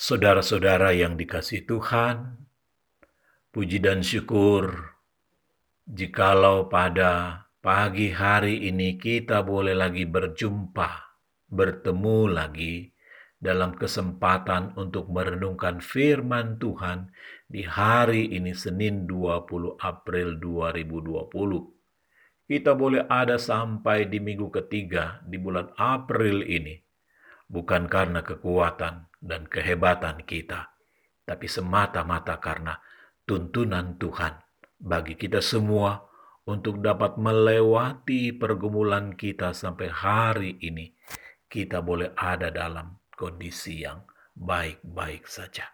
Saudara-saudara yang dikasih Tuhan, puji dan syukur jikalau pada pagi hari ini kita boleh lagi berjumpa, bertemu lagi dalam kesempatan untuk merenungkan firman Tuhan di hari ini Senin 20 April 2020. Kita boleh ada sampai di minggu ketiga di bulan April ini bukan karena kekuatan dan kehebatan kita, tapi semata-mata karena tuntunan Tuhan bagi kita semua untuk dapat melewati pergumulan kita sampai hari ini. Kita boleh ada dalam kondisi yang baik-baik saja.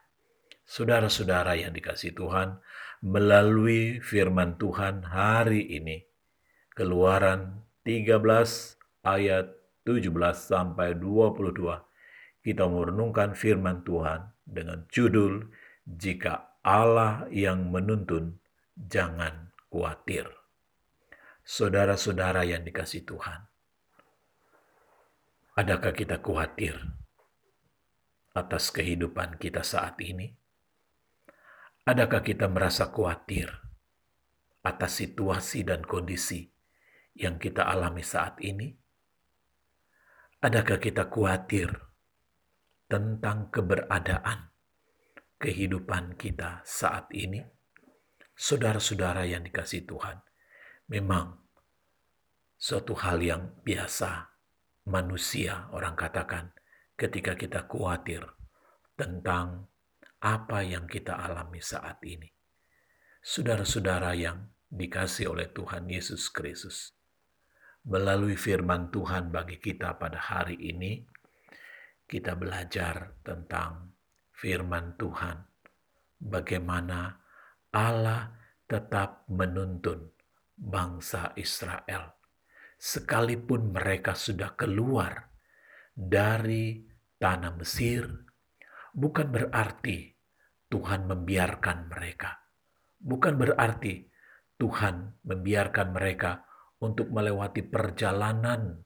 Saudara-saudara yang dikasih Tuhan, melalui firman Tuhan hari ini, Keluaran 13 ayat 17 sampai 22 kita merenungkan firman Tuhan dengan judul Jika Allah yang menuntun jangan khawatir. Saudara-saudara yang dikasih Tuhan, adakah kita khawatir atas kehidupan kita saat ini? Adakah kita merasa khawatir atas situasi dan kondisi yang kita alami saat ini? Adakah kita khawatir tentang keberadaan kehidupan kita saat ini? Saudara-saudara yang dikasih Tuhan, memang suatu hal yang biasa manusia orang katakan ketika kita khawatir tentang apa yang kita alami saat ini. Saudara-saudara yang dikasih oleh Tuhan Yesus Kristus, melalui firman Tuhan bagi kita pada hari ini, kita belajar tentang firman Tuhan, bagaimana Allah tetap menuntun bangsa Israel, sekalipun mereka sudah keluar dari tanah Mesir, bukan berarti Tuhan membiarkan mereka, bukan berarti Tuhan membiarkan mereka untuk melewati perjalanan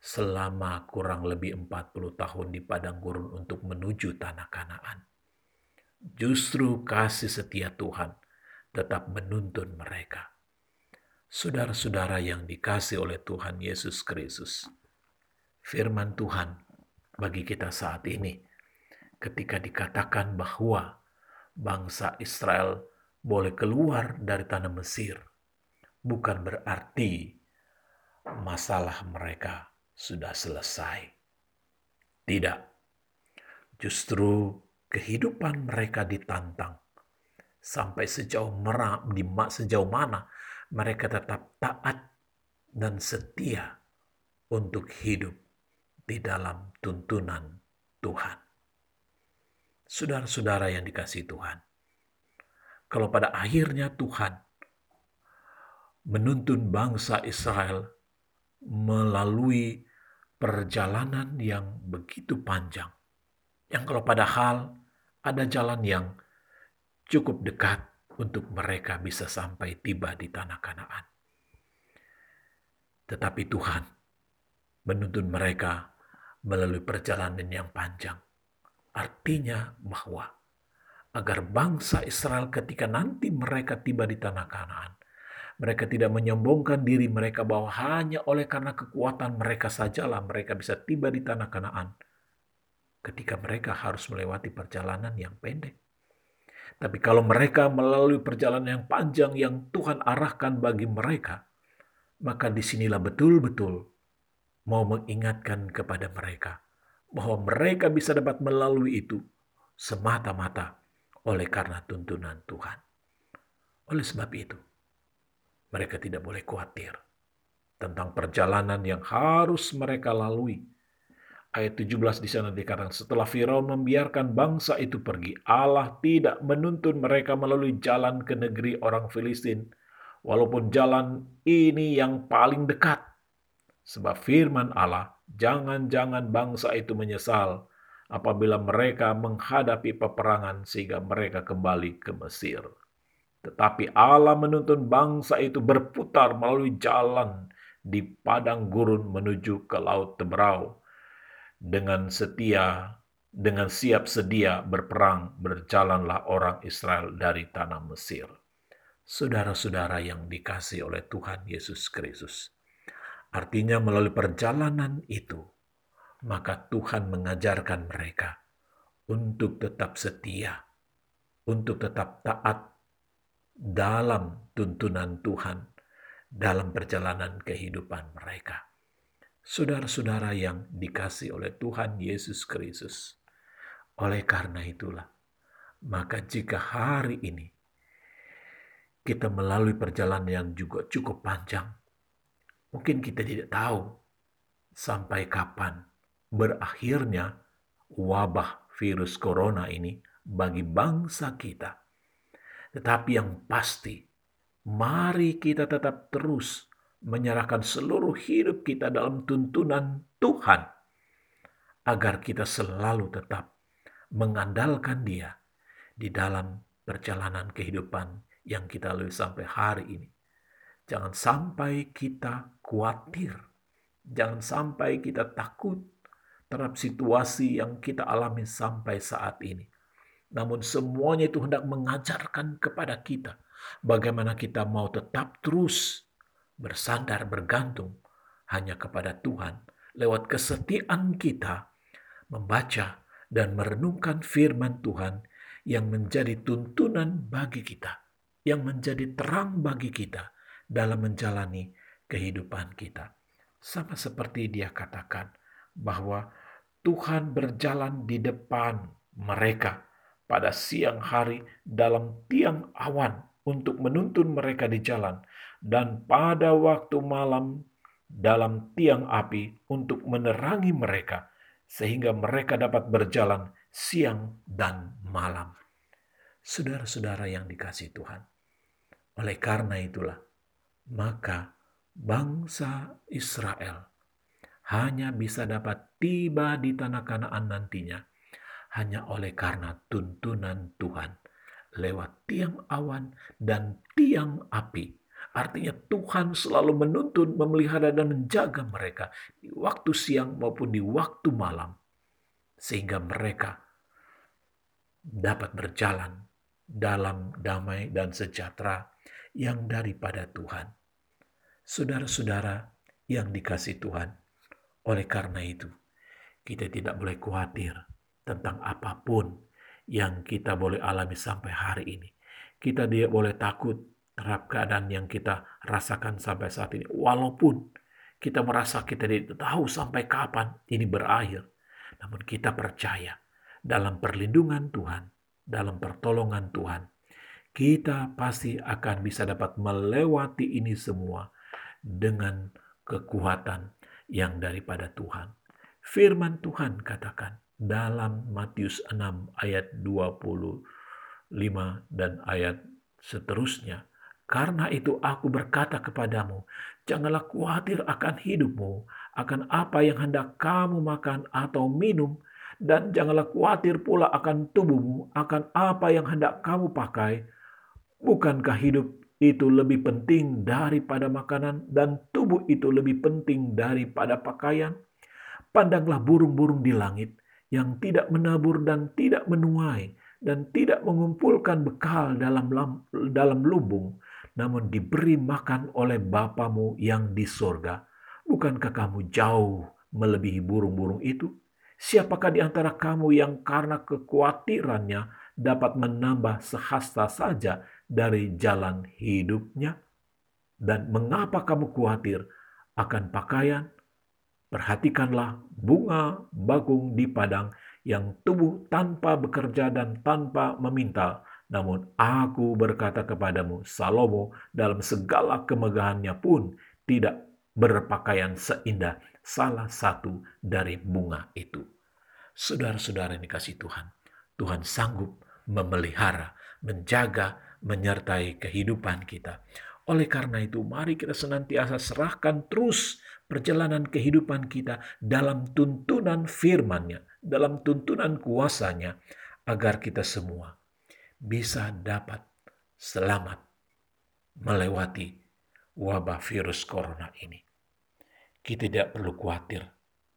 selama kurang lebih 40 tahun di padang gurun untuk menuju tanah Kanaan. Justru kasih setia Tuhan tetap menuntun mereka. Saudara-saudara yang dikasih oleh Tuhan Yesus Kristus, firman Tuhan bagi kita saat ini ketika dikatakan bahwa bangsa Israel boleh keluar dari tanah Mesir bukan berarti masalah mereka sudah selesai. Tidak, justru kehidupan mereka ditantang sampai sejauh merah, di sejauh mana mereka tetap taat dan setia untuk hidup di dalam tuntunan Tuhan. Saudara-saudara yang dikasih Tuhan, kalau pada akhirnya Tuhan menuntun bangsa Israel melalui perjalanan yang begitu panjang. Yang kalau padahal ada jalan yang cukup dekat untuk mereka bisa sampai tiba di tanah Kanaan. Tetapi Tuhan menuntun mereka melalui perjalanan yang panjang. Artinya bahwa agar bangsa Israel ketika nanti mereka tiba di tanah Kanaan, mereka tidak menyombongkan diri mereka bahwa hanya oleh karena kekuatan mereka sajalah mereka bisa tiba di tanah Kanaan. Ketika mereka harus melewati perjalanan yang pendek. Tapi kalau mereka melalui perjalanan yang panjang yang Tuhan arahkan bagi mereka, maka di sinilah betul-betul mau mengingatkan kepada mereka bahwa mereka bisa dapat melalui itu semata-mata oleh karena tuntunan Tuhan. Oleh sebab itu, mereka tidak boleh khawatir tentang perjalanan yang harus mereka lalui. Ayat 17 di sana dikatakan, setelah Firaun membiarkan bangsa itu pergi, Allah tidak menuntun mereka melalui jalan ke negeri orang Filistin, walaupun jalan ini yang paling dekat. Sebab firman Allah, jangan-jangan bangsa itu menyesal apabila mereka menghadapi peperangan sehingga mereka kembali ke Mesir. Tetapi Allah menuntun bangsa itu berputar melalui jalan di padang gurun menuju ke Laut Teberau. Dengan setia dengan siap sedia berperang berjalanlah orang Israel dari tanah Mesir. Saudara-saudara yang dikasih oleh Tuhan Yesus Kristus. Artinya melalui perjalanan itu, maka Tuhan mengajarkan mereka untuk tetap setia, untuk tetap taat dalam tuntunan Tuhan dalam perjalanan kehidupan mereka. Saudara-saudara yang dikasih oleh Tuhan Yesus Kristus, oleh karena itulah, maka jika hari ini kita melalui perjalanan yang juga cukup panjang, mungkin kita tidak tahu sampai kapan berakhirnya wabah virus corona ini bagi bangsa kita. Tetapi yang pasti, mari kita tetap terus menyerahkan seluruh hidup kita dalam tuntunan Tuhan, agar kita selalu tetap mengandalkan Dia di dalam perjalanan kehidupan yang kita lalui sampai hari ini. Jangan sampai kita khawatir, jangan sampai kita takut terhadap situasi yang kita alami sampai saat ini. Namun semuanya itu hendak mengajarkan kepada kita bagaimana kita mau tetap terus bersandar bergantung hanya kepada Tuhan lewat kesetiaan kita membaca dan merenungkan firman Tuhan yang menjadi tuntunan bagi kita, yang menjadi terang bagi kita dalam menjalani kehidupan kita. Sama seperti dia katakan bahwa Tuhan berjalan di depan mereka pada siang hari dalam tiang awan untuk menuntun mereka di jalan dan pada waktu malam dalam tiang api untuk menerangi mereka sehingga mereka dapat berjalan siang dan malam. Saudara-saudara yang dikasih Tuhan, oleh karena itulah, maka bangsa Israel hanya bisa dapat tiba di tanah Kanaan nantinya hanya oleh karena tuntunan Tuhan lewat tiang awan dan tiang api Artinya Tuhan selalu menuntun, memelihara dan menjaga mereka di waktu siang maupun di waktu malam. Sehingga mereka dapat berjalan dalam damai dan sejahtera yang daripada Tuhan. Saudara-saudara yang dikasih Tuhan, oleh karena itu kita tidak boleh khawatir tentang apa pun yang kita boleh alami sampai hari ini. Kita tidak boleh takut terhadap keadaan yang kita rasakan sampai saat ini. Walaupun kita merasa kita tidak tahu sampai kapan ini berakhir. Namun kita percaya dalam perlindungan Tuhan, dalam pertolongan Tuhan, kita pasti akan bisa dapat melewati ini semua dengan kekuatan yang daripada Tuhan. Firman Tuhan katakan dalam Matius 6 ayat 25 dan ayat seterusnya, karena itu aku berkata kepadamu, janganlah khawatir akan hidupmu, akan apa yang hendak kamu makan atau minum, dan janganlah khawatir pula akan tubuhmu, akan apa yang hendak kamu pakai. Bukankah hidup itu lebih penting daripada makanan, dan tubuh itu lebih penting daripada pakaian? Pandanglah burung-burung di langit yang tidak menabur dan tidak menuai, dan tidak mengumpulkan bekal dalam dalam lumbung, namun diberi makan oleh Bapamu yang di sorga. Bukankah kamu jauh melebihi burung-burung itu? Siapakah di antara kamu yang karena kekhawatirannya dapat menambah sehasta saja dari jalan hidupnya? Dan mengapa kamu khawatir akan pakaian? Perhatikanlah bunga bagung di padang yang tumbuh tanpa bekerja dan tanpa meminta, namun aku berkata kepadamu, Salomo dalam segala kemegahannya pun tidak berpakaian seindah salah satu dari bunga itu. Saudara-saudara yang dikasih Tuhan, Tuhan sanggup memelihara, menjaga, menyertai kehidupan kita. Oleh karena itu, mari kita senantiasa serahkan terus perjalanan kehidupan kita dalam tuntunan firman-Nya, dalam tuntunan kuasanya, agar kita semua bisa dapat selamat melewati wabah virus corona ini. Kita tidak perlu khawatir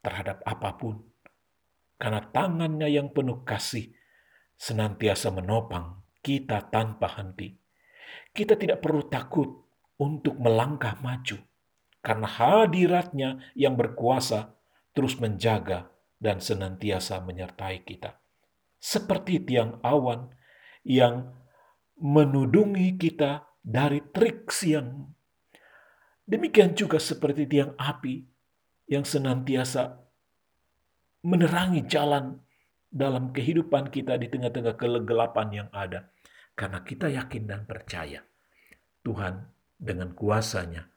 terhadap apa pun, karena tangannya yang penuh kasih senantiasa menopang kita tanpa henti. Kita tidak perlu takut untuk melangkah maju, karena hadiratnya yang berkuasa terus menjaga dan senantiasa menyertai kita. Seperti tiang awan yang menudungi kita dari trik siang. Demikian juga seperti tiang api yang senantiasa menerangi jalan dalam kehidupan kita di tengah-tengah kegelapan yang ada. Karena kita yakin dan percaya Tuhan dengan kuasanya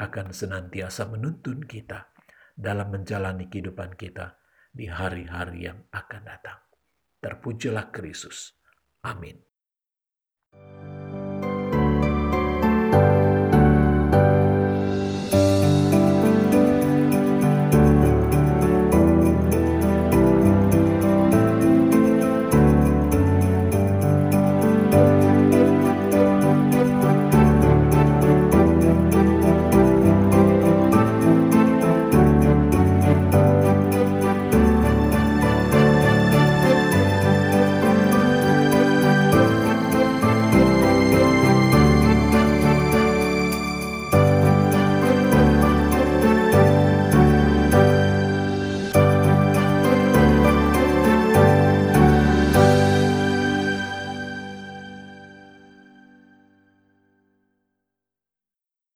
akan senantiasa menuntun kita dalam menjalani kehidupan kita di hari-hari yang akan datang. Terpujilah Kristus. Amin.